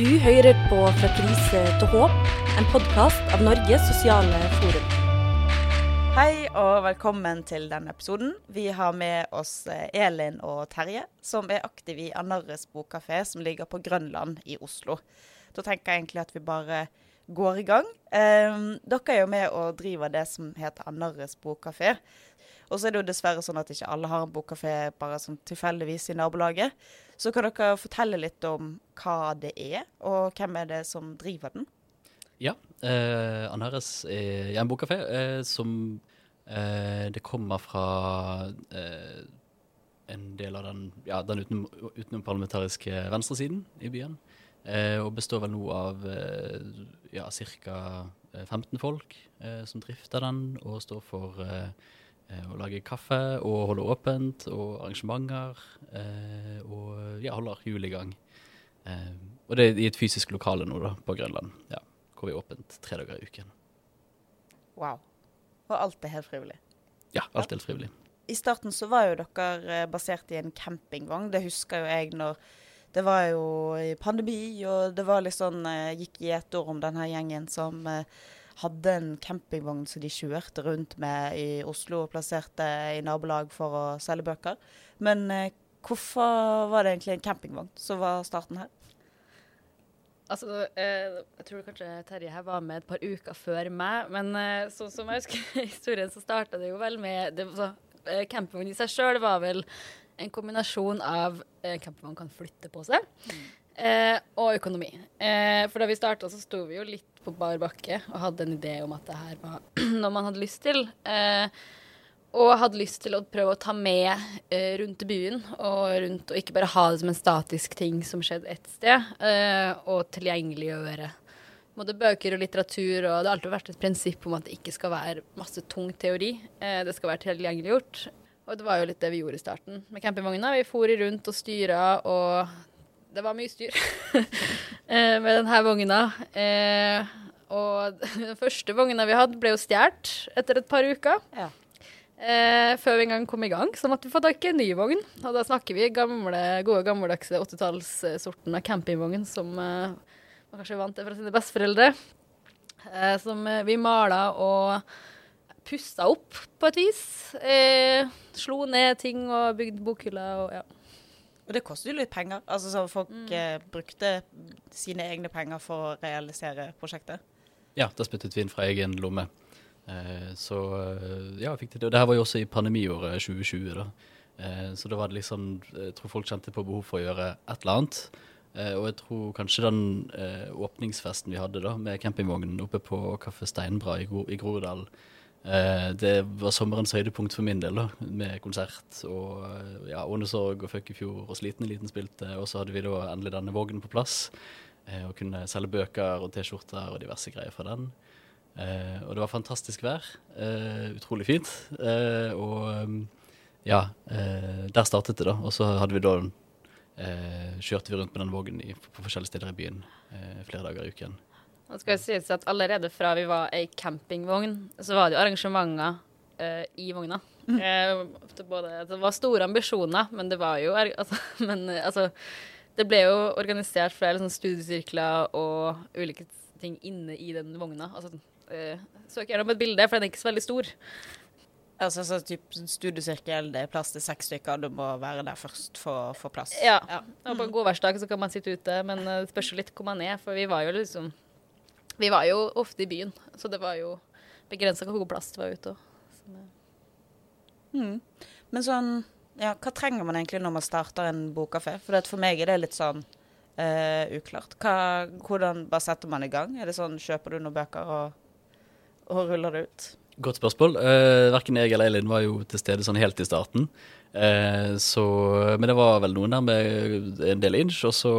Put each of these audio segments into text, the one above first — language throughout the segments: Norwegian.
Du hører på Fra krise til håp, en podkast av Norges sosiale forum. Hei og velkommen til denne episoden. Vi har med oss eh, Elin og Terje, som er aktive i Anarres bokkafé, som ligger på Grønland i Oslo. Da tenker jeg egentlig at vi bare går i gang. Eh, dere er jo med og driver det som heter Anarres bokkafé. Og så er det jo dessverre sånn at ikke alle har en bokkafé bare sånn tilfeldigvis i nabolaget. Så kan dere fortelle litt om hva det er, og hvem er det som driver den? Ja. Eh, Anhares er en bokkafé eh, som eh, Det kommer fra eh, en del av den, ja, den utenom, utenomparlamentariske venstresiden i byen. Eh, og består vel nå av eh, ja, ca. 15 folk som drifter den, og står for å lage kaffe og holde åpent, og arrangementer. og ja, holder hjul i gang. og det er i et fysisk lokale nå da, på Grønland. ja hvor vi er åpent tre dager i uken. Wow. Og alt er helt frivillig? Ja, alt er helt frivillig. I starten så var jo dere basert i en campingvogn. Det husker jo jeg når det var jo i pandemi, og det var litt sånn Gikk i et år om denne gjengen som hadde en campingvogn som de kjørte rundt med i Oslo og plasserte i nabolag for å selge bøker. Men hvorfor var det egentlig en campingvogn som var starten her? Altså, eh, jeg tror kanskje Terje her var med et par uker før meg, men eh, sånn som jeg husker historien, så starta det jo vel med det, så, eh, Campingvogn i seg sjøl var vel en kombinasjon av eh, campingvogn kan flytte på seg, mm. Eh, og økonomi. Eh, for da vi starta, så sto vi jo litt på bar bakke og hadde en idé om at det her var noe man hadde lyst til. Eh, og hadde lyst til å prøve å ta med eh, rundt byen, og, rundt, og ikke bare ha det som en statisk ting som skjedde ett sted, eh, og tilgjengeliggjøre både bøker og litteratur. Og det har alltid vært et prinsipp om at det ikke skal være masse tung teori. Eh, det skal være tilgjengeliggjort. Og det var jo litt det vi gjorde i starten med campingvogna. Vi for rundt og styra, og det var mye styr eh, med denne vogna. Eh, og den første vogna vi hadde, ble jo stjålet etter et par uker. Ja. Eh, før vi engang kom i gang, så måtte vi få tak i en ny vogn. Og da snakker vi gamle, gode, gammeldagse 80-tallssorten av campingvogn som eh, man kanskje vant til fra sine besteforeldre. Eh, som eh, vi mala og pussa opp på et vis. Eh, slo ned ting og bygde bokhyller og ja. Og det koster jo litt penger. Altså så Folk mm. Eh, brukte sine egne penger for å realisere prosjektet? Ja, da spyttet vi inn fra egen lomme. Eh, så eh, ja, fikk det. Og det her var jo også i pandemiåret 2020, da. Eh, så da var det liksom Jeg tror folk kjente på behov for å gjøre et eller annet. og jeg tror kanskje den åpningsfesten vi hadde da med campingvognen oppe på Kaffe Steinbra i, Gro i Groruddalen, det var sommerens høydepunkt for min del, da, med konsert og ja, Ånesorg og Fuck i fjor og Sliten eliten spilte. Og så hadde vi da endelig denne vognen på plass, og kunne selge bøker og T-skjorter og diverse greier fra den. Eh, og det var fantastisk vær. Eh, utrolig fint. Eh, og ja, der startet det, da. Og så hadde vi da kjørte vi rundt med den vognen på, på forskjellige steder i byen flere dager i uken. Nå skal jeg si at Allerede fra vi var ei campingvogn, så var det jo arrangementer i vogna. Mm. Både, det var store ambisjoner, men det var jo altså, men, altså, Det ble jo organisert flere liksom, studiesirkler og ulike ting inne i den vogna. Altså uh, søk gjerne opp et bilde, for den er ikke så veldig stor. Altså så typ studiesirkel, det er plass til seks stykker, du må være der først for å få plass. Ja. ja. Og på en godværsdag så kan man sitte ute, men eh, det spørs jo litt hvor man er, for vi var jo liksom Vi var jo ofte i byen, så det var jo begrensa hvor god plass det var ute òg. Mm. Men sånn Ja, hva trenger man egentlig når man starter en bokkafé? For for meg er det litt sånn uh, uklart. Hva, hvordan bare setter man i gang? Er det sånn kjøper du noen bøker og og ruller det ut? Godt spørsmål. Uh, Verken jeg eller Elin var jo til stede sånn helt i starten. Uh, så, men det var vel noen der med en del inch, og så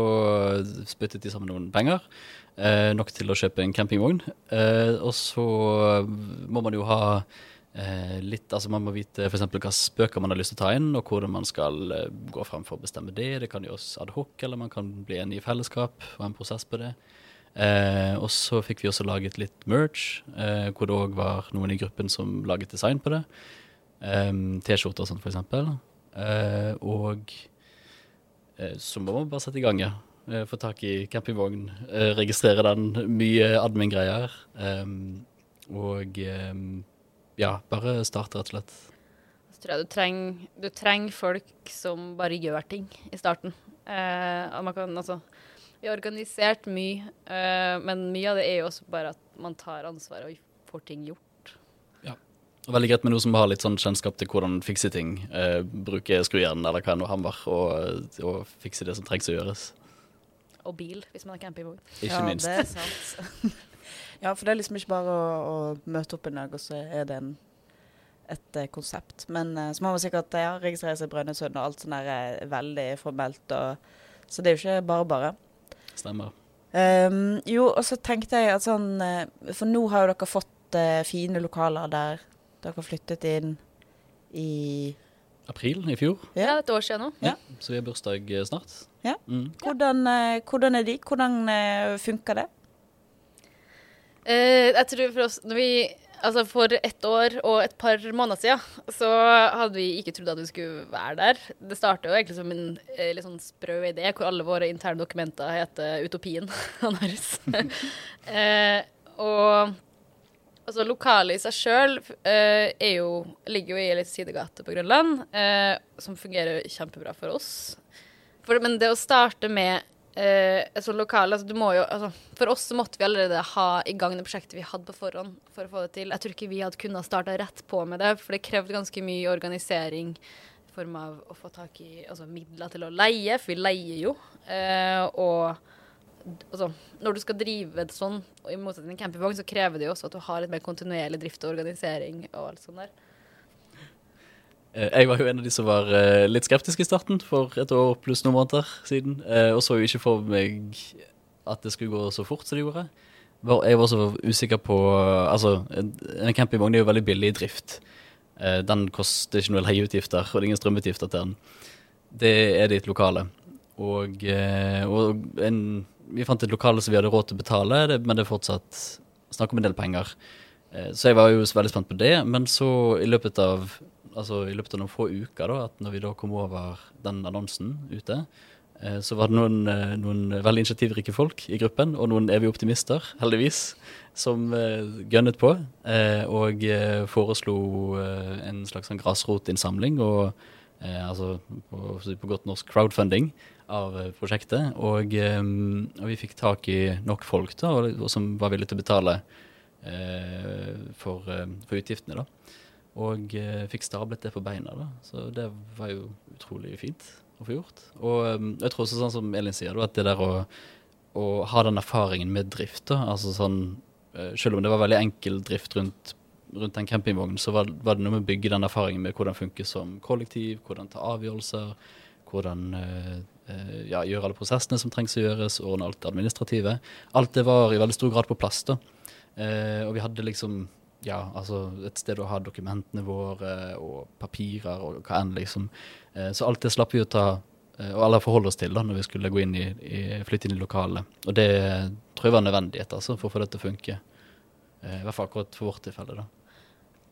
spyttet de sammen noen penger. Uh, nok til å kjøpe en campingvogn. Eh, og så må man jo ha litt Altså man må vite f.eks. hvilke spøker man har lyst til å ta inn, og hvordan man skal gå fram for å bestemme det. Det kan gjøres ad hoc, eller man kan bli enig i fellesskap og ha en prosess på det. Eh, og så fikk vi også laget litt merch, eh, hvor det òg var noen i gruppen som laget design på det. Eh, T-skjorter og for eksempel. Eh, og eh, så må man bare sette i gang, ja. Eh, få tak i campingvogn, eh, registrere den, mye admin-greier. Um, og um, ja, bare starte, rett og slett. Så tror jeg du trenger, du trenger folk som bare gjør ting i starten. Eh, og man kan altså Vi har organisert mye, men mye av det er jo også bare at man tar ansvar og får ting gjort. Veldig greit med noen som har litt sånn kjennskap til hvordan fikse ting. Eh, bruke skrujern eller hva enn hammer, og, og fikse det som trengs å gjøres. Og bil, hvis man har campingvogn. Ikke ja, minst. det er sant. ja, for det er liksom ikke bare å, å møte opp en dag, og så er det en, et eh, konsept. Men eh, så må man sikkert ja, registrere seg i Brønnøysund, og alt sånt der er veldig formelt. Og, så det er jo ikke bare bare. Stemmer. Um, jo, og så tenkte jeg at sånn eh, For nå har jo dere fått eh, fine lokaler der dere har flyttet inn i April i fjor, Ja. Ja, et år siden nå. Ja. så vi har bursdag eh, snart. Ja. Mm. Hvordan, eh, hvordan er de? Hvordan eh, funker det? Eh, jeg tror for oss når vi, altså For ett år og et par måneder siden så hadde vi ikke trodd at vi skulle være der. Det startet jo egentlig som en eh, litt sånn sprø idé hvor alle våre interne dokumenter heter Utopien. Anders. eh, og altså lokalet i seg sjøl eh, er ligger jo i ei sidegate på Grønland, eh, som fungerer kjempebra for oss. For, men det å starte med eh, et sånt lokale altså, du må jo, altså, For oss så måtte vi allerede ha i gang det prosjektet vi hadde på forhånd for å få det til. Jeg tror ikke vi hadde kunnet starte rett på med det, for det krevde ganske mye organisering i form av å få tak i altså, midler til å leie, for vi leier jo. Eh, og altså, når du skal drive det og i motsetning til campingvogn, så krever det jo også at du har litt mer kontinuerlig drift og organisering og alt sånt der. Eh, Jeg var jo en av de som var eh, litt skeptisk i starten for et år pluss noen måneder siden. eh, Og så jo ikke for meg at det skulle gå så fort som det gjorde. Jeg var også usikker på Altså, en campingvogn er jo veldig billig i drift. Den koster ikke noe leieutgifter, og det er ingen strømutgifter til den. Det er ditt lokale. Og, og en, vi fant et lokale som vi hadde råd til å betale, men det er fortsatt snakk om en del penger. Så jeg var jo veldig spent på det, men så i løpet av altså i løpet av noen få uker, da, at når vi da kom over den annonsen ute, eh, så var det noen, eh, noen veldig initiativrike folk i gruppen, og noen evige optimister, heldigvis, som eh, gønnet på, og foreslo en slags sånn grasrotinnsamling, og altså på, på godt norsk crowdfunding av prosjektet, og, og vi fikk tak i nok folk da, og, og som var villige til å betale for, for utgiftene da. Og eh, fikk stablet det på beina, da. Så det var jo utrolig fint å få gjort. Og eh, jeg tror også sånn som Elin sier, at det der å, å ha den erfaringen med drift, da, altså sånn eh, Selv om det var veldig enkel drift rundt, rundt den campingvognen, så var, var det noe med å bygge den erfaringen med hvordan funke som kollektiv, hvordan ta avgjørelser, hvordan eh, eh, ja, gjøre alle prosessene som trengs å gjøres, ordne alt det administrative. Alt det var i veldig stor grad på plass, da. Og vi hadde liksom ja, altså et sted å ha dokumentene våre og papirer og hva enn, liksom. Eh, så alt det slapp vi å ta eh, og alle forholde oss til da når vi skulle gå inn i, i, flytte inn i lokalet. Og det tror jeg var nødvendighet altså, for å få det til å funke. Eh, I hvert fall akkurat for vårt tilfelle, da.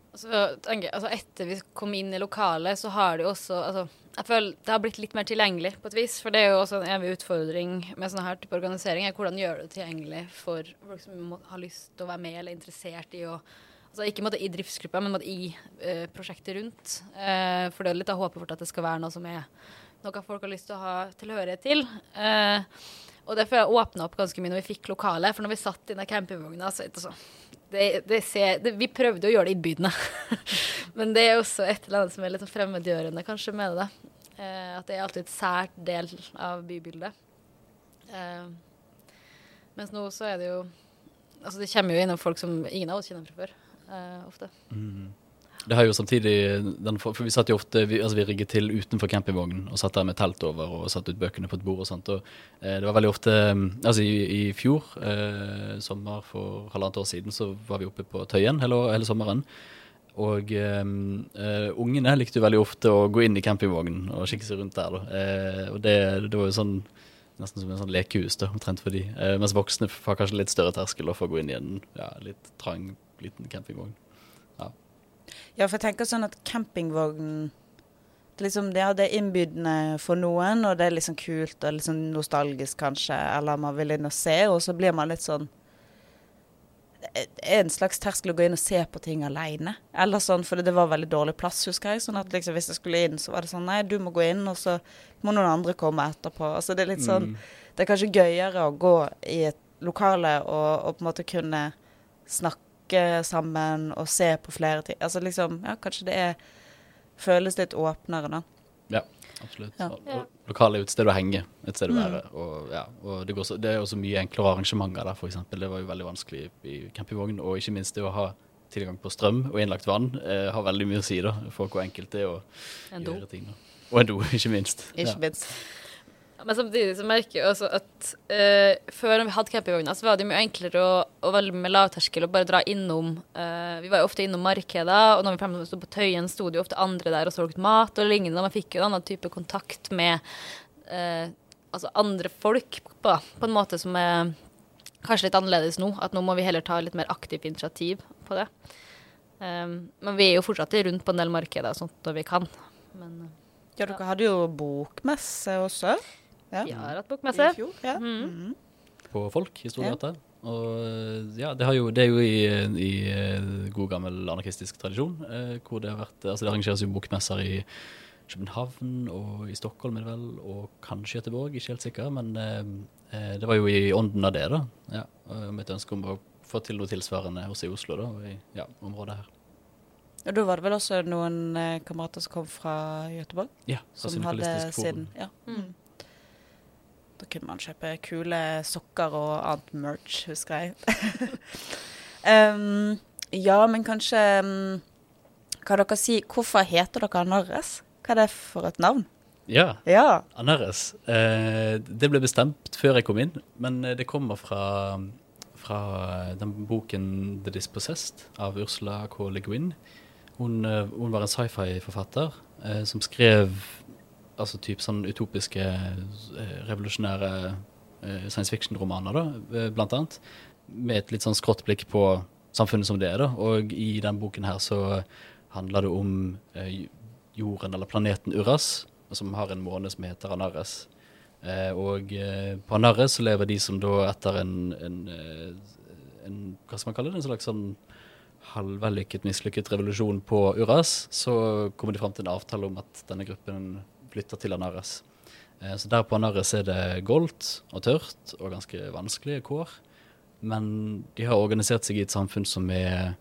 Altså, tenker, altså etter vi kom inn i lokalet, så har det jo også altså, Jeg føler det har blitt litt mer tilgjengelig på et vis. For det er jo også en evig utfordring med sånne her type organisering. er Hvordan gjør det tilgjengelig for folk som har lyst til å være med eller er interessert i å altså Ikke måtte i driftsgruppa, men måtte i uh, prosjektet rundt. Uh, for det er litt av håpet vårt at det skal være noe som er noe folk har lyst til å ha tilhørighet til. Uh, og derfor har jeg åpna opp ganske mye når vi fikk lokale. For når vi satt i den campingvogna, så det, det ser, det, Vi prøvde å gjøre det innbydende. Men det er også et eller annet som er litt sånn fremmedgjørende kanskje med det. At det er alltid et sært del av bybildet. Mens nå så er det jo Altså det kommer jo innom folk som ingen av oss kjenner fra før. Eh, ofte. Det har jo samtidig den, For vi satt jo ofte Vi, altså vi rigget til utenfor campingvognen og satt der med telt over og satt ut bøkene på et bord og sånt. Og eh, det var veldig ofte mm, Altså i, i fjor, eh, sommer for halvannet år siden, så var vi oppe på Tøyen hele, hele sommeren. Og eh, eh, ungene likte jo veldig ofte å gå inn i campingvognen og kikke seg rundt der. Eh, og det, det var jo sånn nesten som en sånn lekehus, da, omtrent for de. Mens voksne har kanskje litt større terskel for å gå inn i en ja, litt trang, liten campingvogn. Ja, for jeg tenker sånn at campingvogn liksom, ja, det er innbydende for noen, og det er liksom kult og liksom nostalgisk kanskje, eller man vil inn og se, og så blir man litt sånn Det er en slags terskel å gå inn og se på ting alene. Eller sånn, for det var veldig dårlig plass, husker jeg. Sånn at liksom, hvis jeg skulle inn, så var det sånn Nei, du må gå inn, og så må noen andre komme etterpå. Altså det er litt sånn Mm. Det er kanskje gøyere å gå i et lokale og, og på en måte kunne snakke sammen og se på flere ting. Altså liksom Ja, kanskje det er føles litt åpnere, da. Ja, absolutt. Ja. Og Lokalet er jo et sted å henge, et sted å Mm. være. Og, ja, og det, går så, det er også mye enklere arrangementer der, f.eks. Det var jo veldig vanskelig i campingvogn. Og ikke minst det å ha tilgang på strøm og innlagt vann eh, har veldig mye å si da, for hvor enkelt det er å En gjøre ting. Da. Og en do, ikke minst. Ikke Ja. minst. Men samtidig så merker jeg også at uh, før vi hadde campingvogna, så var det mye enklere å, å velge med lavterskel og bare dra innom. Uh, vi var jo ofte innom markeder, og når vi sto på Tøyen, sto det jo ofte andre der og solgte mat og lignende. Man fikk jo en annen type kontakt med uh, altså andre folk på, på en måte som er kanskje litt annerledes nå. At nå må vi heller ta litt mer aktivt initiativ på det. Um, men vi er jo fortsatt rundt på en del markeder og sånt når vi kan. Men Ja, dere hadde jo bokmesse også. Ja. vi har hatt I fjor. Ja. Mm. Mhm. På Folk i Storgata. Og ja, det, har jo, det er jo i, i eh, god gammel anarkistisk tradisjon. Eh, hvor det har vært Altså det arrangeres jo bokmesser i København og i Stockholm, er det vel, og kanskje Göteborg, ikke helt sikker. Men eh, eh, det var jo i ånden av det, da. Ja, og med et ønske om å få til noe tilsvarende også i Oslo, da, og i ja, området her. Og da var det vel også noen eh, kamerater som kom fra Göteborg, Ja, fra som hadde siden. sin ja. Mm. Da kunne man kjøpe kule sokker og annet merch, husker jeg. um, ja, men kanskje um, Kan dere si Hvorfor heter dere Narres? Hva er det for et navn? Ja, Ja. Anarres. Eh, det ble bestemt før jeg kom inn, men eh, det kommer fra, fra den boken 'The Dispossessed' av Ursula K. Le Guin. Hun, eh, hun var en sci-fi-forfatter eh, som skrev altså typ sånn utopiske, eh, revolusjonære eh, science fiction-romaner, da, eh, blant annet. Med et litt sånn skrått blikk på samfunnet som det er, da. Og i den boken her så handler det om jorden, eller planeten Uras, som har en måne som heter Anares. Og på Anares så lever de som da etter en, en, en Hva skal man kalle det? En slags sånn halvvellykket, mislykket revolusjon på Uras. Så kommer de fram til en avtale om at denne gruppen flytter til Anares. Eh, så der på Anares er det goldt og tørt og ganske vanskelige kår. Men de har organisert seg i et samfunn som er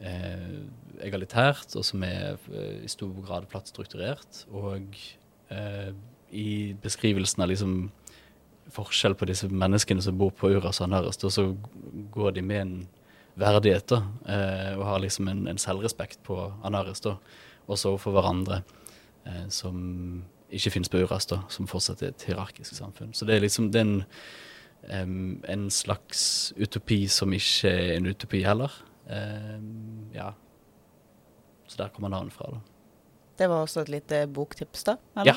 eh, egalitært, og som er eh, i stor grad platt strukturert. Og eh, i beskrivelsen av liksom forskjell på disse menneskene som bor på Uras og Anares, så går de med en verdighet, da, eh, og har liksom en, en selvrespekt på Anares, da, også overfor hverandre, som ikke finnes på Uras, da, som fortsatt er et hierarkisk samfunn. Så det er liksom den um, en, slags utopi som ikke er en utopi heller. Um, ja. Så der kommer navnet fra, da. Det var også et lite boktips, da? eller? Ja.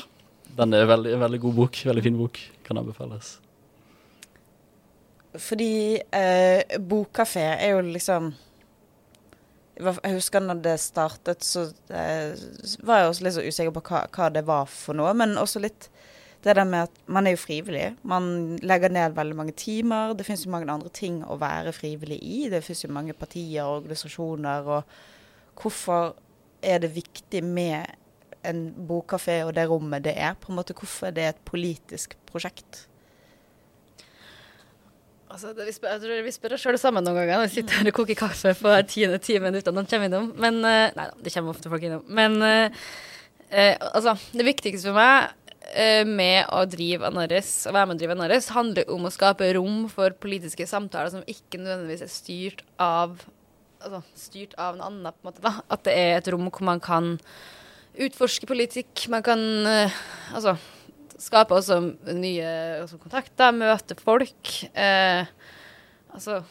Den er en veldig god bok. Veldig fin bok. Kan anbefales. Fordi eh, bokkafé er jo liksom Jeg husker når det startet, så eh, var jeg også litt så usikker på hva, hva det var for noe. Men også litt det der med at man er jo frivillig. Man legger ned veldig mange timer. Det finnes jo mange andre ting å være frivillig i. Det finnes jo mange partier og organisasjoner. Og hvorfor er det viktig med en bokkafé og det rommet det er? På en måte, Hvorfor er det et politisk prosjekt? Altså, det, vi spør, jeg tror vi spør oss sjøl sammen noen ganger når vi sitter her og koker kaffe på hver tiende time uten at noen kommer innom. Men eh, Nei da, det kommer ofte folk innom. Men eh, eh, altså, det viktigste for meg eh, med å drive Anaris, å være med å drive Anaris, handler om å skape rom for politiske samtaler som ikke nødvendigvis er styrt av altså, styrt av en annen, på en måte. da. At det er et rom hvor man kan utforske politikk. Man kan altså skape også nye altså, kontakter, møte folk. Eh, altså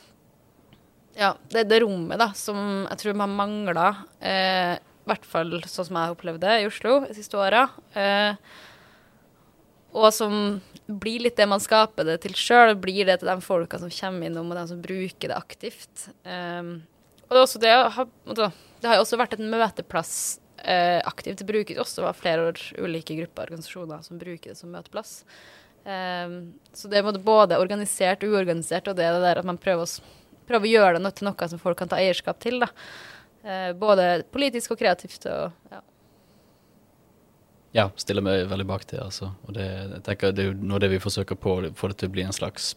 Ja, det det rommet da, som jeg tror man mangler. Eh, I hvert fall sånn som jeg har opplevd det i Oslo de siste åra. Eh, og som blir litt det man skaper det til sjøl, blir det til de folka som kommer innom, og de som bruker det aktivt. Um, og det, er også det, altså, det har jo også vært en møteplass eh, aktivt det også. av flere ulike grupper og organisasjoner som bruker det som møteplass. Eh, så det er både organisert og uorganisert, og det er det der at man prøver å, prøver å gjøre det til noe som folk kan ta eierskap til. Uh, både politisk og kreativt. og ja. Ja, stiller meg veldig bak det. altså. Og det, jeg tenker det er jo noe det vi forsøker på, å få det til å bli en slags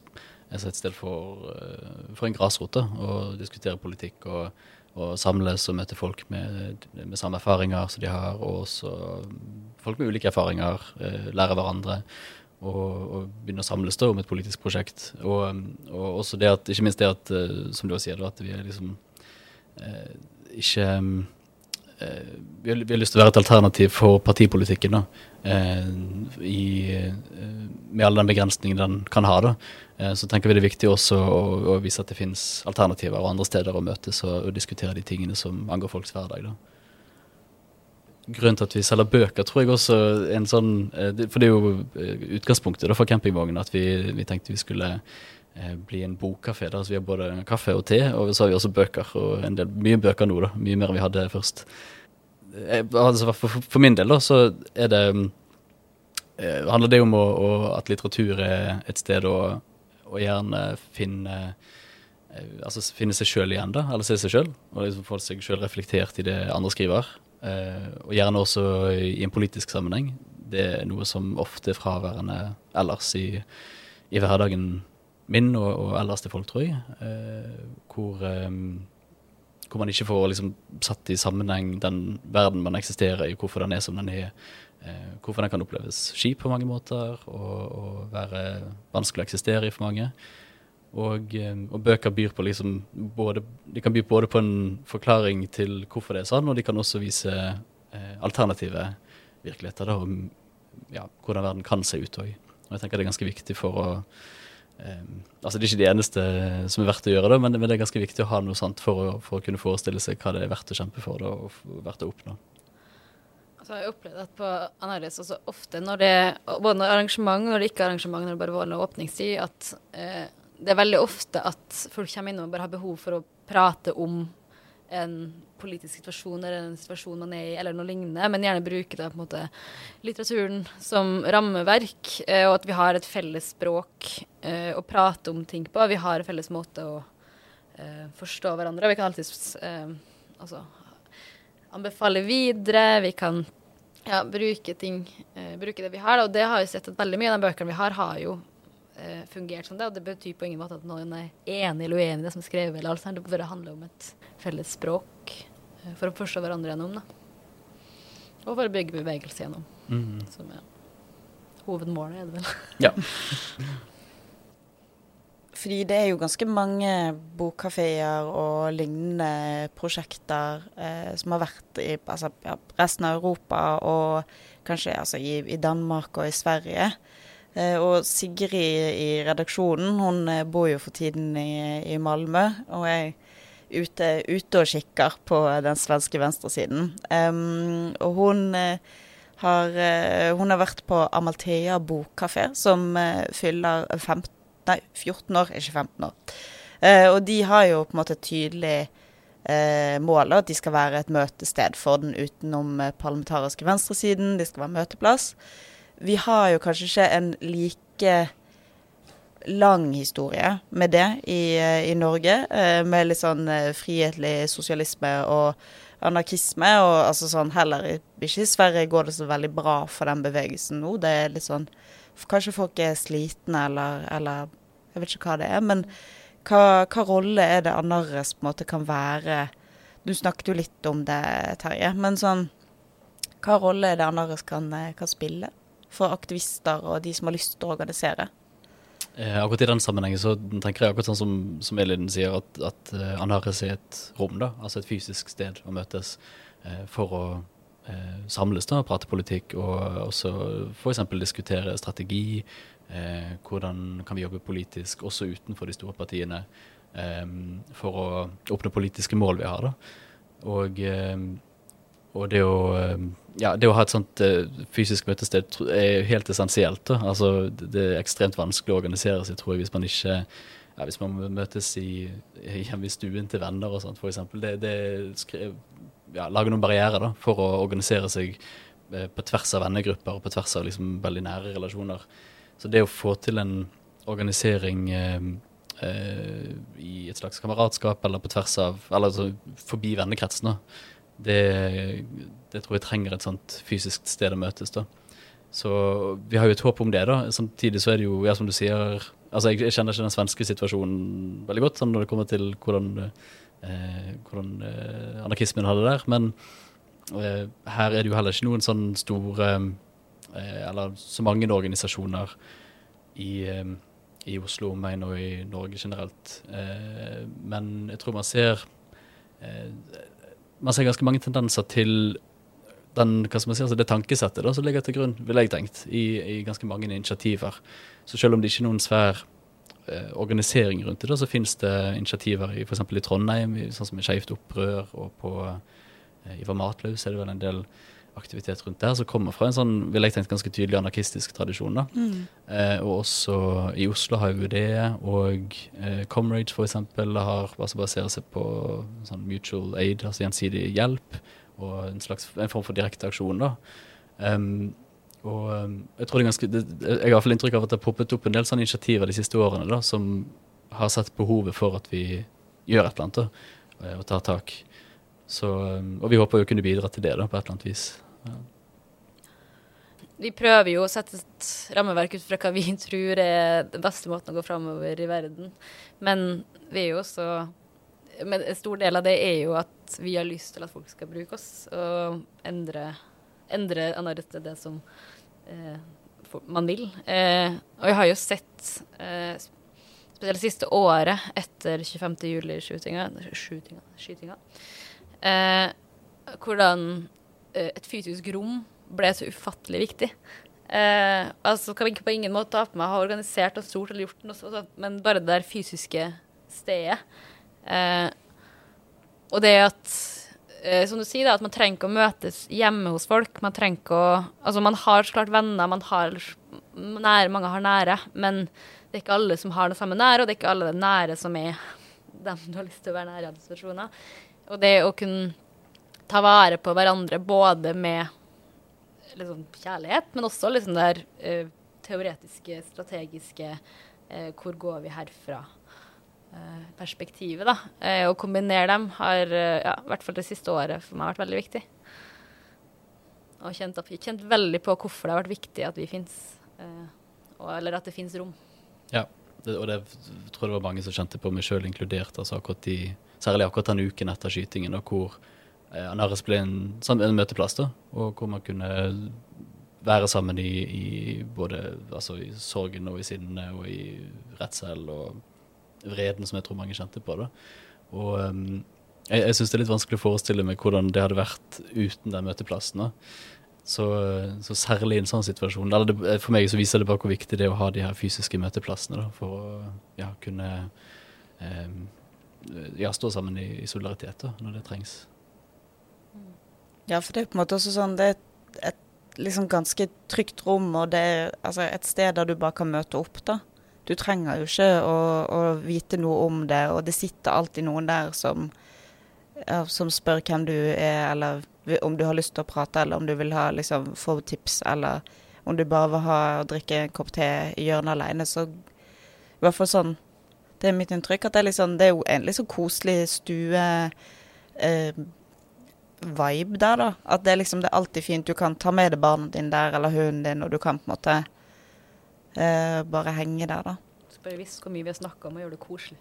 et sted for, eh, for en grasrote Å diskutere politikk og, og, samles og møte folk med, med, samme erfaringer som de har, og også folk med ulike erfaringer. Eh, lærer hverandre. Og, og, begynne å samles da om et politisk prosjekt. Og, og, også det at, ikke minst det at, eh, som du sier, at vi er liksom eh, ikke vi har, vi har, lyst til å være et alternativ for partipolitikken. da, eh, i, eh, med alle den begrensningen den kan ha. da, Så tenker vi det er viktig også å, å vise at det finnes alternativer og andre steder å møtes og, og diskutere de tingene som angår folks hverdag. da. Grunnen til at vi selger bøker, tror jeg også en sånn For det er jo utgangspunktet da for campingvognen at vi, vi tenkte vi skulle bli en bokkafé. der, Vi har både kaffe og te, og så har vi også bøker. og en del, Mye bøker nå, da. Mye mer enn vi hadde først altså for, for, min del da, så er det eh, handler det om å, å, at litteratur er et sted å, å gjerne finne eh, altså finne seg sjøl igjen, da, eller se seg sjøl. Og liksom få seg sjøl reflektert i det andre skriver. Eh, og gjerne også i en politisk sammenheng. Det er noe som ofte er fraværende ellers i, i hverdagen min og, og, ellers til folk, tror jeg. Eh, hvor eh, hvor man ikke får liksom, satt i sammenheng den verden man eksisterer i, hvorfor den er som den er. Eh, hvorfor den kan oppleves skip på mange måter og, og være vanskelig å eksistere i for mange. Og, eh, og, bøker byr på liksom både, de kan by både på en forklaring til hvorfor det er sånn, og de kan også vise eh, alternative virkeligheter da, om ja, hvordan verden kan se ut òg. Og jeg tenker det er ganske viktig for å Um, altså Det er ikke det eneste som er verdt å gjøre, da, men, men, det er ganske viktig å ha noe sant for å, for å, kunne forestille seg hva det er verdt å kjempe for da, og verdt å oppnå. Altså, jeg har opplevd at på Anaris også ofte, når det, både når arrangement når det ikke er arrangement, når det bare var åpningstid, at eh, det er veldig ofte at folk kommer inn og bare har behov for å prate om en politisk situasjon eller en situasjon man er i, eller noe lignende, men gjerne bruke da, måte, litteraturen som rammeverk, eh, og at vi har et felles språk eh, å prate om ting på. Vi har en felles måte å eh, forstå hverandre Vi kan alltid eh, altså, anbefale videre. Vi kan ja, bruke ting, eh, bruke det vi har. Og det har jo sett at veldig mye av de bøkene vi har, har jo fungert som det. Og det betyr på ingen måte at noen er enig eller uenig i det som er skrevet. eller alt sånt. Det handler om et felles språk for å pushe hverandre gjennom. da. Og for å bygge bevegelse gjennom. Mm. Som er hovedmålet, er det vel. Ja. Fordi det er jo ganske mange bokkafeer og lignende prosjekter eh, som har vært i altså, ja, resten av Europa og kanskje altså, i, i Danmark og i Sverige. Eh, og Sigrid i redaksjonen, hun eh, bor jo for tiden i, i Malmö. Og er ute, ute, og kikker på den svenske venstresiden. Um, og hun uh, har, uh, hun har vært på Amalthea bokkafé, som uh, fyller 15, nei, 14 år, ikke 15 år. og de har jo på en måte tydelig mål, at de skal være et møtested for den utenom parlamentariske venstresiden. De skal være møteplass vi har jo kanskje ikke en like lang historie med det i, eh, i Norge. Eh, med litt sånn eh, frihetlig sosialisme og anarkisme. Og altså sånn heller ikke i Sverige går det så veldig bra for den bevegelsen nå. Det er litt sånn Kanskje folk er slitne eller, eller Jeg vet ikke hva det er. Men hva, hva rolle er det Anarres på en måte kan være Du snakket jo litt om det, Terje. Men sånn Hva rolle er det Anarres kan, kan spille? for aktivister og de som har lyst til å organisere. Eh, akkurat I den sammenhengen så tenker jeg akkurat sånn som, som Elin sier, at, at uh, Anhares er et rom, da, altså et fysisk sted å møtes uh, for å samles da, prate politikk og også f.eks. diskutere strategi. Hvordan kan vi jobbe politisk også utenfor de store partiene for å oppnå politiske mål vi har. da. Og og det å, eh, ja, det å ha et sånt uh, fysisk møtested er helt essensielt. Altså, det er ekstremt vanskelig å organisere seg, tror jeg, hvis man ikke ja, hvis man møtes i, hjemme i stuen til venner og sånt, f.eks. Det, det ja, lage noen barrierer da, for å organisere seg eh, på tvers av vennegrupper og på tvers av liksom veldig nære relasjoner. Så det å få til en organisering eh, eh, i et slags kameratskap eller på tvers av Eller altså forbi vennekretsen, da, det, det tror jeg trenger et sånt fysisk sted å møtes. da. Så vi har jo et håp om det, da. Samtidig så er det jo, ja, som du sier Altså, jeg, jeg kjenner ikke den svenske situasjonen veldig godt, sånn når det kommer til hvordan, eh, hvordan eh, anarkismen hadde det der. Men eh, her er det jo heller ikke noen sånn store eh, Eller så mange organisasjoner i, eh, i Oslo, men og i Norge generelt. Eh, men jeg tror man ser Man ser ganske mange tendenser til den, hva skal man si, altså det tankesettet da, som ligger til grunn, vil jeg tenkt, i, i, ganske mange initiativer. Så selv om det ikke er noen svær eh, organisering rundt det, da, så finnes det initiativer i f.eks. i Trondheim, sånn som i Skeivt opprør, og på eh, Ivar Matlaus er det vel en del aktivitet rundt det her, som kommer fra en sånn vil jeg tenkt, ganske tydelig anarkistisk tradisjon. da. Mm. Eh, og også i Oslo har det, og eh, Comrade f.eks. har altså baserer seg på sånn mutual aid, altså gjensidig hjelp og en slags en form for direkte aksjon. da. Um, og jeg tror det er ganske, det, jeg har i hvert fall inntrykk av at det har poppet opp en del sånne initiativer de siste årene da, som har sett behovet for at vi gjør et eller annet da, eh, og tar tak. Så, og vi håper jo å kunne bidra til det da, på et eller annet vis. Vi prøver jo å sette et rammeverk ut fra hva vi tror er den beste måten å gå framover i verden. Men vi er jo også men en stor del av det er jo at vi har lyst til at folk skal bruke oss, og endre, endre annerledes det som eh, man vil. Eh, og jeg har jo sett, eh, spesielt det siste året etter 25. juli-skytinga, skytinga, eh, hvordan et fysisk rom ble så ufattelig viktig. Eh, altså kan ikke på ingen måte ta på meg ha organisert og stort eller gjort noe, sånt, men bare det der fysiske stedet Eh, og det at eh, som du sier, da, at man trenger ikke å møtes hjemme hos folk. Man trenger ikke å Altså, man har så klart venner, man har nære, mange har nære, men det er ikke alle som har det samme nære, og det er ikke alle det nære som er dem du har lyst til å være nære i alle situasjoner. Og det å kunne ta vare på hverandre både med liksom, kjærlighet, men også liksom der uh, teoretiske, strategiske uh, Hvor går vi herfra? Eh, perspektivet. da. Å kombinere dem har ja, i hvert fall det siste året for meg vært veldig viktig. Og kjent, kjent veldig på hvorfor det har vært viktig at vi fins, eller at det fins rom. Ja, det, og det tror jeg det var mange som kjente på, meg sjøl inkludert. altså akkurat i, Særlig akkurat den uken etter skytingen, da, hvor Anaris ble en, en, møteplass. da, Og hvor man kunne være sammen i, i både altså i sorgen og i sinnet og i redsel. og vreden som jeg tror mange kjente på. da. Og um, jeg, jeg syns det er litt vanskelig å forestille meg hvordan det hadde vært uten den møteplassen. da. Så, så, særlig i en sånn situasjon. Det, for meg så viser det bare hvor viktig det er å ha de her fysiske møteplassene da, for å ja, kunne um, ja, stå sammen i, i solidaritet da, når det trengs. Ja, for det er på en måte også sånn Det er et, liksom ganske trygt rom, og det er altså, et sted der du bare kan møte opp. da. Du trenger jo ikke å, å, vite noe om det, og det sitter alltid noen der som, ja, som spør hvem du er, eller om du har lyst til å prate, eller om du vil ha, liksom, få tips, eller om du bare vil ha å drikke en kopp te i hjørnet alene. Så i hvert fall sånn Det er mitt inntrykk at det er, liksom, det er jo en liksom koselig stue eh, vibe der, da. At det er liksom det er alltid fint. Du kan ta med deg barna dine der, eller hunden din, og du kan på en måte eh, bare henge der, da. Bare visst hvor mye vi har snakka om å gjøre det koselig.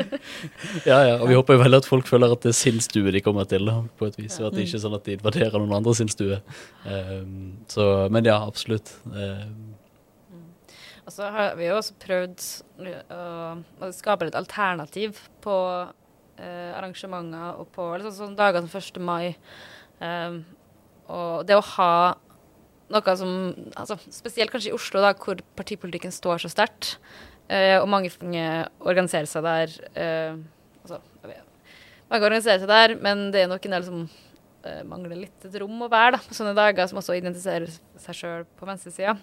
ja, ja, og vi håper jo veldig at folk føler at det er sin stue de kommer til, da, på et vis. Og at det ikke er sånn at de invaderer noen andre sin stue. Um, så, men ja, absolutt. Um. Og så har vi jo også prøvd å, å skape et alternativ på uh, arrangementer og på liksom, sånn dager som 1. mai. Um, og det å ha noe som altså, Spesielt kanskje i Oslo, da, hvor partipolitikken står så sterkt. Eh, og mange organiserer seg der. Eh, altså, mange organiserer seg der, men det er nok en del som eh, mangler litt et rom å være på sånne dager, som også identifiserer seg sjøl på venstresida.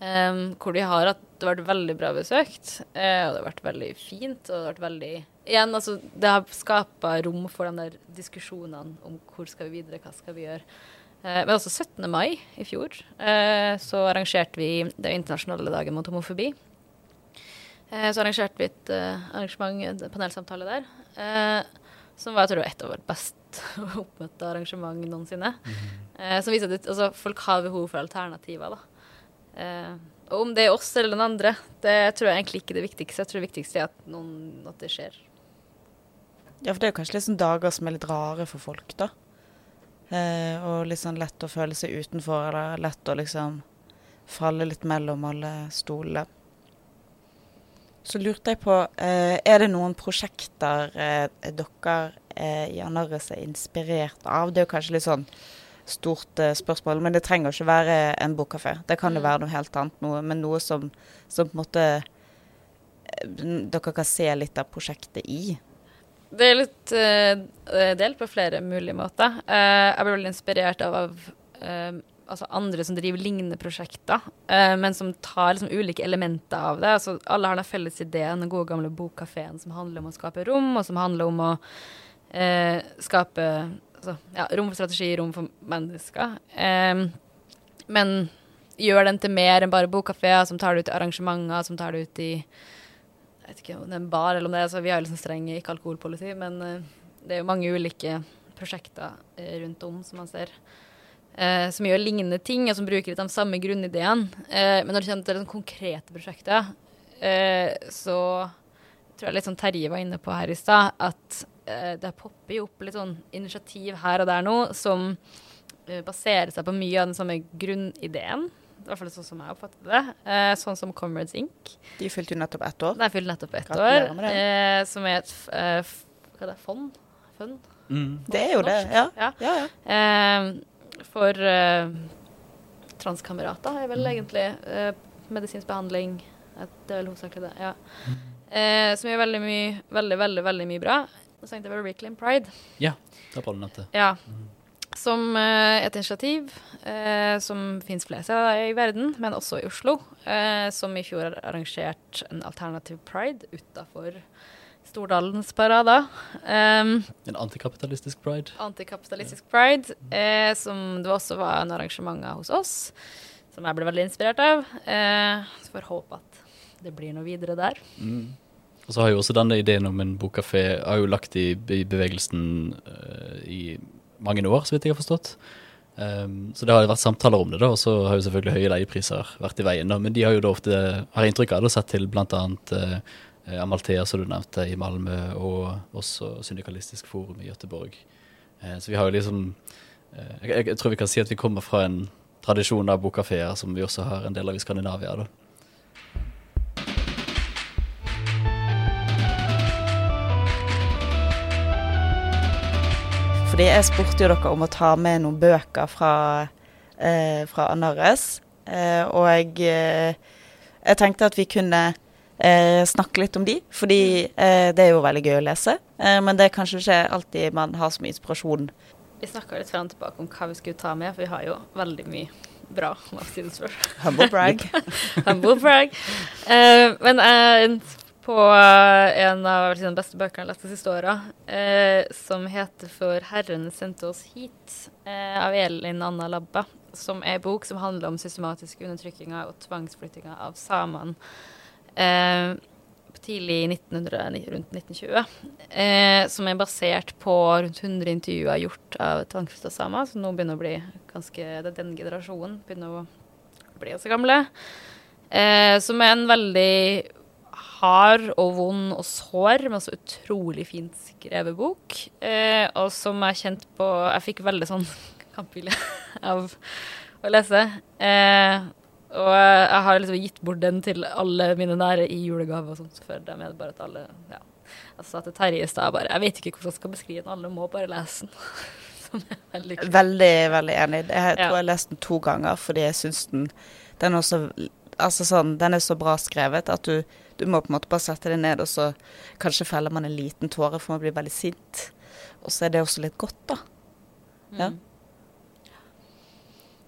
Um, hvor de har vært veldig bra besøkt, uh, og det har vært veldig fint og det har vært veldig igjen, altså, det har skapa rom for de der diskusjonene om hvor skal vi videre, hva skal vi gjøre. Eh, men også 17. mai i fjor eh, så arrangerte vi den internasjonale dagen mot homofobi. Eh, så arrangerte vi et eh, arrangement, en panelsamtale der, eh, som var jeg tror, et av våre best oppmøtte arrangement noensinne. Eh, som viser at altså, folk har behov for alternativer. da. Eh, og om det er oss eller den andre, det tror jeg egentlig ikke er det viktigste. Jeg tror det viktigste er at, noen, at det skjer. Ja, for det er jo kanskje sånn dager som er litt rare for folk, da. Eh, og litt sånn lett å føle seg utenfor, eller lett å liksom falle litt mellom alle stolene. Så lurte jeg på, eh, er det noen prosjekter eh, dere eh, i Anarres er inspirert av? Det er jo kanskje litt sånn stort eh, spørsmål, men det trenger ikke være en bokkafé. Det kan jo Mm. være noe helt annet, noe, men noe som, som på en måte eh, dere kan se litt av prosjektet i. Det er litt uh, delt på flere mulige måter. Uh, jeg ble veldig inspirert av, av uh, altså andre som driver lignende prosjekter, uh, men som tar liksom ulike elementer av det. Altså, alle har den felles ideen, den gode gamle bokkafeen som handler om å skape rom, og som handler om å eh, skape altså, ja, rom for strategi, rom for mennesker. Eh, men gjør den til mer enn bare bokkafeer, som tar det ut i arrangementer, som tar det ut i jeg vet ikke om det er en bar eller om det er, så Vi har jo liksom streng ikke alkoholpoliti, men eh, det er jo mange ulike prosjekter eh, rundt om som man ser. eh, som gjør lignende ting, og som bruker litt de samme grunnideene. Eh, men når det kommer til liksom konkrete prosjekter, eh, så tror jeg litt sånn Terje var inne på her i stad, at eh, det popper jo opp litt sånn initiativ her og der nå som baserer seg på mye av den samme grunnideen. I hvert fall sånn som jeg oppfattet det. Eh, sånn som Comrades Inc. De fylte jo nettopp ett år. Nei, fylte fylt nettopp ett år. Eh, som er et f- eh, f- hva er det, fond? Fund? Mm. Det er jo det, ja. Ja. ja, ja. Eh, for eh, transkamerater er vel egentlig eh, medisinsk behandling. Eh, Det er vel hovedsakelig det, ja. Eh, som gjør veldig mye, veldig, veldig, veldig mye bra. Og så tenkte jeg på Reclaim Pride. Ja, da på det nettet. Ja. Som eh, et initiativ eh, som finnes flere steder i verden, men også i Oslo. Eh, som i fjor arrangerte en alternativ pride utafor Stordalens parader. Um, En antikapitalistisk pride. antikapitalistisk pride, eh, som det også var en arrangement hos oss, som jeg ble veldig inspirert av. Eh, så får håpe at det blir noe videre der. Mm. Og så har jo også denne ideen om en bokkafé har jo lagt i, i bevegelsen uh, i mange år, så vidt jeg har forstått. Um, så det har vært samtaler om det, da, og så har jo selvfølgelig høye leiepriser vært i veien. Da, men de har jo da ofte, har jeg inntrykk av, det, sett til bl.a. Uh, Amalthea, som du nevnte, i Malmö, og også Syndikalistisk forum i Gøteborg. Uh, så vi har jo liksom uh, jeg, jeg tror vi kan si at vi kommer fra en tradisjon av bokkafeer som vi også har en del av i Skandinavia. da. Fordi jeg spurte jo dere om å ta med noen bøker fra, eh, fra Anarres. Eh, og jeg, eh, jeg tenkte at vi kunne eh, snakke litt om de, fordi eh, det er jo veldig gøy å lese. Eh, men det er kanskje ikke alltid man har så mye inspirasjon. Vi snakka litt frem og tilbake om hva vi skulle ta med, for vi har jo veldig mye bra. Humble brag. Humble brag. Uh, men eh, på eh, en av de beste leste de siste åra, eh, som heter 'For Herren sendte oss hit', eh, av Elin Anna Labba, som er en bok som handler om systematiske undertrykkinga og tvangsflyttinga av samene eh, tidlig i 1900, rundt 1920. Eh, som er basert på rundt 100 intervjuer gjort av tvangsflytta samer, som nå begynner å bli ganske det er Den generasjonen begynner å bli så gamle. Eh, som er en veldig hard og vond og sår, men også utrolig fint skrevet bok. Eh, og som jeg kjente på Jeg fikk veldig sånn kampvilje av å lese. Eh, og jeg har liksom gitt bort den til alle mine nære i julegave og sånt, før det er det bare at alle ja. Jeg sa til Terje i stad bare Jeg vet ikke hvordan jeg skal beskrive den, alle må bare lese den. Veldig. Veldig, veldig enig. Jeg Ja. tror jeg har lest den to ganger fordi jeg syns den den er, også altså sånn, den er så bra skrevet at du, du må på en måte bare sette deg ned, og så kanskje feller man en liten tåre for man blir veldig sint. Og så er det også litt godt, da. Ja.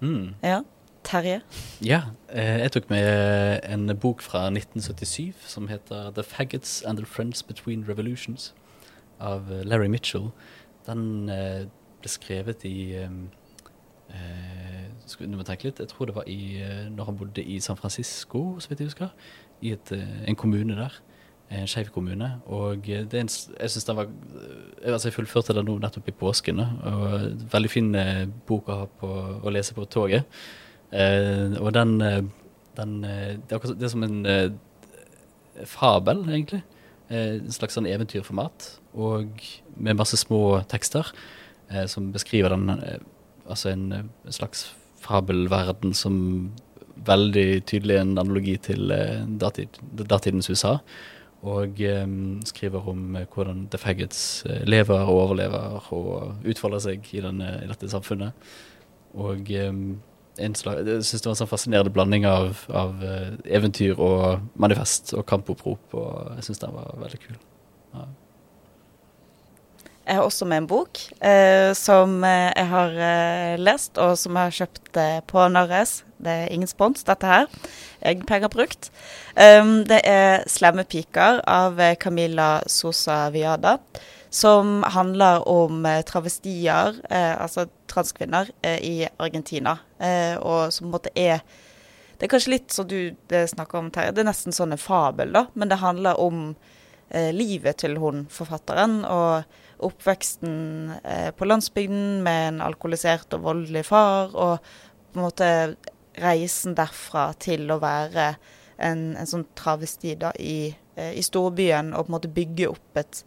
Mm. Ja. Terje? Ja, eh, jeg tok med en bok fra 1977 som heter 'The Faggots and the Friends Between Revolutions' av eh, Larry Mitchell. Den eh, ble skrevet i eh, nå må jeg tenke litt, Jeg tror det var i, når han bodde i San Francisco, så vidt jeg husker. I et, eh, en kommune der. En skeiv kommune. Og eh, det er en, jeg synes den var eh, altså Jeg fullførte den nå nettopp i påsken. og Veldig fin bok å på, å lese på toget. Og den, den det, er det er som en fabel, egentlig. En slags sånn eventyrformat. Og med masse små tekster eh, som beskriver den Altså en, en slags fabelverden som veldig tydelig en analogi til eh, datid, datidens USA. Og eh, skriver om eh, hvordan The Faggots lever og overlever og utfolder seg i, denne, i dette samfunnet. Og slag, jeg syns det var en sånn fascinerende blanding av, av eventyr og manifest og kampopprop, og jeg syns den var veldig kul. Ja. Jeg har også med en bok eh, som jeg har lest, og som jeg har kjøpt på Narres. Det er ingen spons, dette her. Egne penger brukt. Um, det er 'Slemme piker' av eh, Camilla Sosa Viada. Som handler om eh, travestier, eh, altså transkvinner, eh, i Argentina. Eh, og som på en måte er Det er kanskje litt som du snakker om, Terje. Det er nesten sånn en fabel, da. Men det handler om eh, livet til hun forfatteren. og oppveksten eh, på landsbygden med en alkoholisert og voldelig far, og på en måte reisen derfra til å være en, en sånn travesti da, i, eh, i storbyen, og på en måte bygge opp et,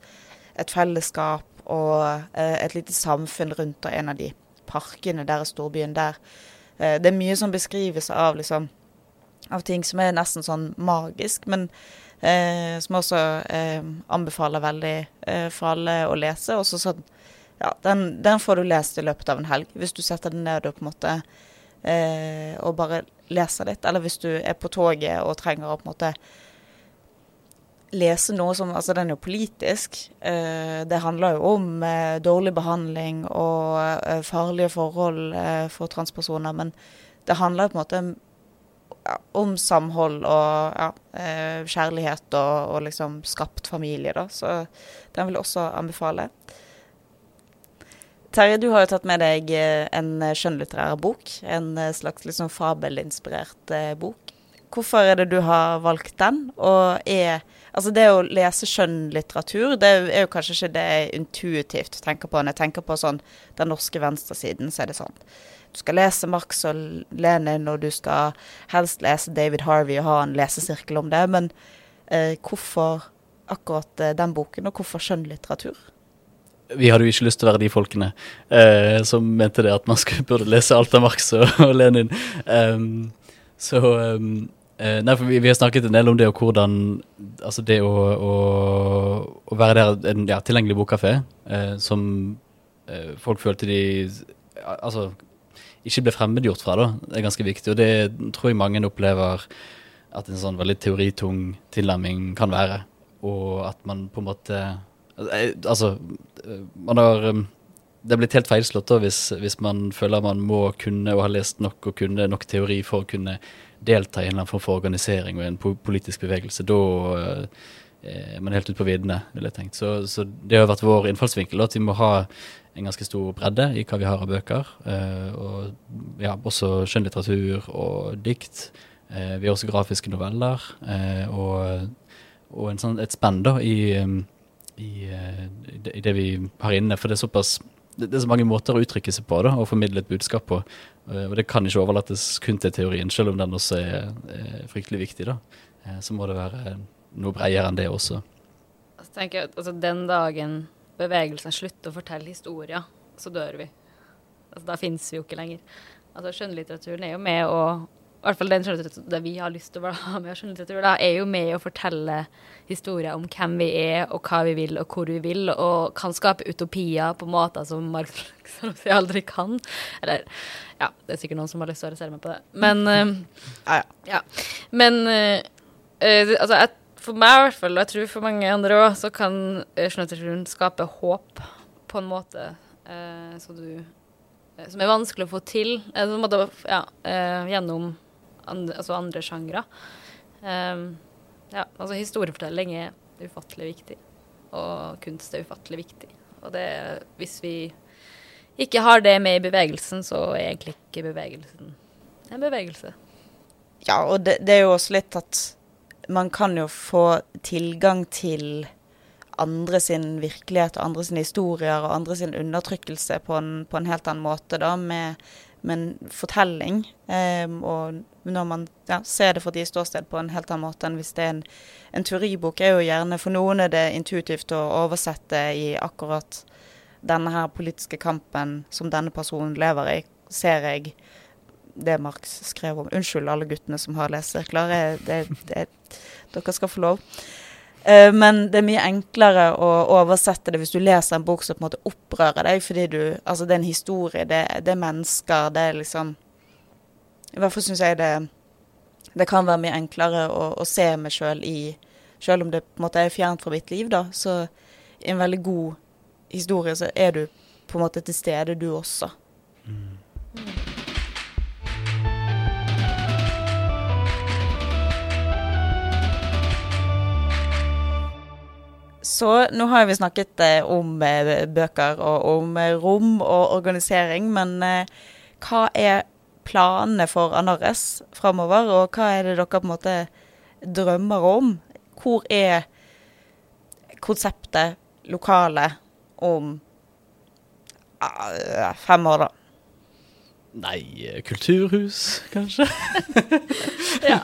et fellesskap og eh, et lite samfunn rundt en av de parkene der i storbyen der. Eh, det er mye som beskrives av liksom av ting som er nesten sånn magisk, men eh, som også eh, anbefaler veldig eh, for alle å lese. Også sånn, ja, den, den får du lest i løpet av en helg, hvis du setter den ned og på en måte eh, og bare lese litt. Eller hvis du er på toget og trenger å på en måte lese noe som Altså, den er jo politisk. Eh, det handler jo om eh, dårlig behandling og eh, farlige forhold eh, for transpersoner, men det handler på en måte om samhold og ja, eh, kjærlighet og, og liksom skapt familie, da. Så den vil jeg også anbefale. Terje, du har jo tatt med deg eh, en skjønnlitterær bok. En eh, slags liksom fabelinspirert eh, bok. Hvorfor er det du har valgt den? Og er Altså, det å lese skjønnlitteratur, det er jo kanskje ikke det jeg intuitivt tenker på. Når jeg tenker på sånn den norske venstresiden, så er det sånn du skal lese Marx og Lenin, og du skal helst lese David Harvey og ha en lesesirkel om det. Men eh, hvorfor akkurat eh, den boken, og hvorfor skjønnlitteratur? Vi hadde jo ikke lyst til å være de folkene eh, som mente det at man skulle, burde lese alt av Marx og, og Lenin. Um, så um, Nei, for vi, vi har snakket en del om det og hvordan Altså det å, å, å være der en ja, tilgjengelig bokkafé eh, som eh, folk følte de Altså ikke ble fremmedgjort fra, da. Det er ganske viktig. Og det tror jeg mange opplever at en sånn veldig teoritung tilnærming kan være. Og at man på en måte Altså, man har um, Det er blitt helt feilslått da hvis, hvis man føler man må kunne og har lest nok og kunne nok teori for å kunne delta i en eller annen form for organisering og en politisk bevegelse. Da er man helt ute på viddene, ville jeg tenkt. Så, så det har vært vår innfallsvinkel at vi må ha en ganske stor bredde i hva vi har av bøker. Og ja, også skjønnlitteratur og dikt. Vi har også grafiske noveller. og, og sånn, et spenn da i i, i, det, vi har inne. For det er såpass det, er så mange måter å uttrykke seg på da, og formidle et budskap på. Uh, og det kan ikke overlates kun til teorien, selv om den også er, er fryktelig viktig. da. Uh, så må det være noe bredere enn det også. Altså, tenker jeg, altså, den dagen bevegelsen slutter å fortelle historier, så dør vi. Altså, da fins vi jo ikke lenger. Altså, Skjønnlitteraturen er jo med å i hvert fall den skjønnlitteraturen det vi har lyst til å ha med skjønnlitteratur, da, er jo med å fortelle historier om hvem vi er, og hva vi vil, og hvor vi vil, og kan skape utopier på måter som Marx aldri kan. Eller ja, det er sikkert noen som har lyst til å arrestere meg på det. Men uh, ja, ja. Men uh, uh, altså, jeg, for meg i hvert fall, og jeg tror for mange andre òg, så kan skjønnlitteraturen skape håp på en måte, så du som er vanskelig å få til som ja, eh, gjennom andre, altså andre sjangre. Um, ja, altså historiefortelling er ufattelig viktig, og kunst er ufattelig viktig. Og det, hvis vi ikke har det med i bevegelsen, så er egentlig ikke bevegelsen en bevegelse. Ja, og det, det er jo også litt at man kan jo få tilgang til andre sin virkelighet og andre sine historier og andre sin undertrykkelse på en, på en helt annen måte, da, med, med en fortelling. Um, og når man ja, ser det fra de ståsted på en helt annen måte enn hvis det er en, en teoribok, er jo gjerne for noen er det intuitivt å oversette i akkurat denne her politiske kampen som denne personen lever i, ser jeg det Marx skrev om. Unnskyld alle guttene som har lesesirkler. Dere skal få lov. Uh, men det er mye enklere å oversette det hvis du leser en bok som på en måte opprører deg, fordi du Altså, det er en historie, det, det er mennesker, det er liksom I hvert fall syns jeg det Det kan være mye enklere å, å se meg sjøl i Sjøl om det på en måte er fjernt fra mitt liv, da, så i en veldig god historie så er du på en måte til stede, du også. Så nå har vi snakket eh, om eh, bøker og om eh, rom og organisering, men hva er planene for Anarres framover, og hva er det dere på en måte drømmer om? Hvor er konseptet, lokalet, om uh, fem år, da? Nei, eh, kulturhus, kanskje? ja.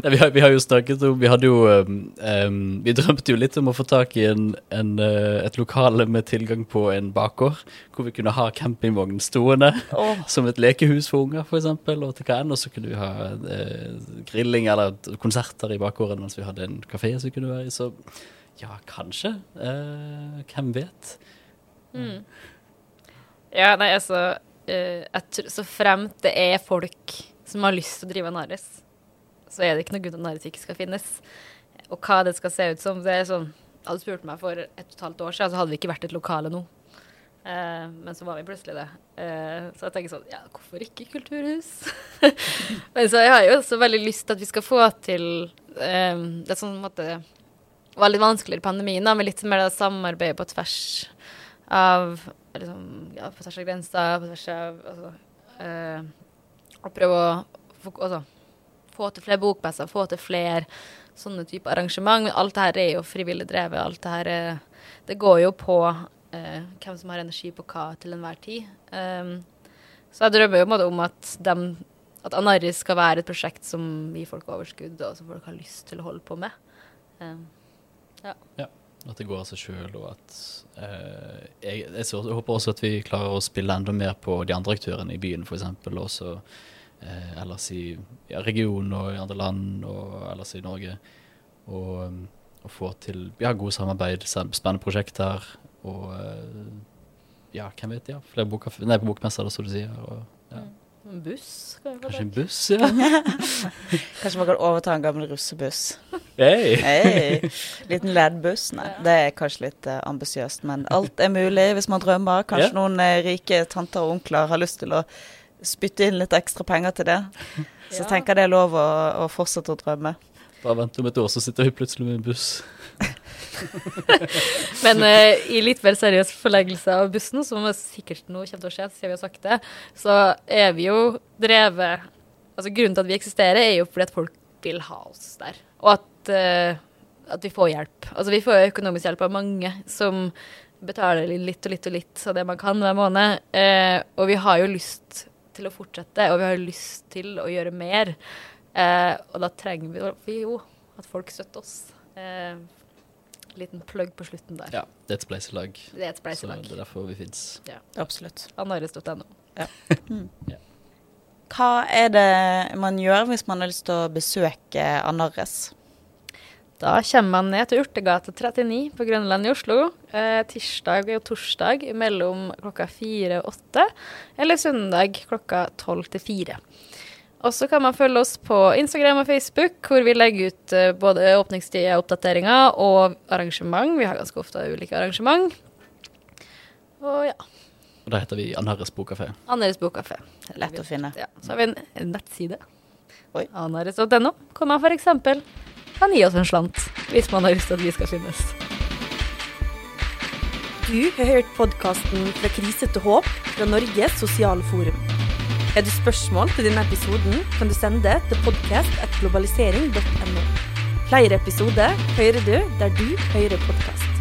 Nei, vi, har, vi, har, jo snakket om Vi hadde jo um, Vi drømte jo litt om å få tak i en, en, uh, et lokale med tilgang på en bakgård, hvor vi kunne ha campingvogn stående oh. som et lekehus for unger, f.eks., og til hva enn. Og så kunne vi ha uh, grilling eller konserter i bakgården mens vi hadde en kafé som kunne være i. Så ja, kanskje. Uh, hvem vet? Mm. Ja, nei, altså uh, Så fremt det er folk som har lyst til å drive Nares, så er det ikke noe grunn til at Nares ikke skal finnes. Og hva det skal se ut som, det er sånn Hadde spurt meg for et og et halvt år siden, så hadde vi ikke vært et lokale nå. Uh, men så var vi plutselig det. Uh, så jeg tenker sånn Ja, hvorfor ikke kulturhus? men så jeg har jo også veldig lyst til at vi skal få til um, Det er sånn måte var litt vanskeligere i pandemien, da, med litt mer samarbeid på tvers av liksom, ja, På tvers av grenser, på tvers av altså, eh, Å prøve å få, altså, få til flere bokmesser, få til flere sånne type arrangement. Men alt det her er jo frivillig drevet. Alt det her er, Det går jo på eh, hvem som har energi på hva til enhver tid. Um, så jeg drømmer jo om at, dem, at Anaris skal være et prosjekt som gir folk overskudd, og som folk har lyst til å holde på med. Um, ja. ja. At det går av seg sjøl, og at eh, jeg, jeg, jeg, håper også at vi klarer å spille enda mer på de andre aktørene i byen, f.eks. også eh, ellers i ja, regionen og i andre land og ellers i Norge. Og, um, og få til ja, gode samarbeid, spennende prosjekter og eh, ja, hvem vet, ja, flere bokmesser, som du sier. Og, ja. Mm. En buss? Kanskje en buss, ja. kanskje man kan overta en gammel russebuss. Hey. hey. Liten LED-buss. Nei, det er kanskje litt uh, ambisiøst, men alt er mulig hvis man drømmer. Kanskje yeah. noen uh, rike tanter og onkler har lyst til å spytte inn litt ekstra penger til det. Så ja. tenker jeg det er lov å, å fortsette å drømme. Bare vent om et år, så sitter vi plutselig med en buss. Men uh, i litt mer seriøs forleggelse av bussen, som sikkert nå kommer til å skje, siden vi har sagt det, så er vi jo drevet Altså Grunnen til at vi eksisterer, er jo fordi at folk vil ha oss der. Og at, uh, at vi får hjelp. Altså Vi får økonomisk hjelp av mange som betaler litt og litt og litt av det man kan hver måned. Uh, og vi har jo lyst til å fortsette, og vi har lyst til å gjøre mer. Og da trenger vi jo at folk støtter oss. Eh, liten plugg på slutten der. Ja, det er et spleiselag. Det er et spleiselag. Så det er derfor vi fins. Ja. Absolutt. Anaris.no. Ja. Mm. ja. Hva er det man gjør hvis man har lyst til å besøke Anarres? Da kommer man ned til Urtegata 39 på Grønland i Oslo. Eh, tirsdag og torsdag mellom klokka fire og åtte. Eller søndag klokka tolv til fire. Og så kan man følge oss på Instagram og Facebook, hvor vi legger ut uh, både åpningstider, oppdateringer og arrangement. Vi har ganske ofte ulike arrangement. Og ja. Og da heter vi Anares bokkafé. Annares bokkafé. Lett å finne. Ja. Så har vi en, en nettside. Oi. Anares.no, hvor man f.eks. kan gi oss en slant hvis man har lyst til at vi skal finnes. Du har hørt podkasten 'Fra krise til håp' fra Norges sosiale forum. Har du spørsmål til denne episoden, kan du sende det til podcast.globalisering.no. Flere episoder hører du der du hører podkast.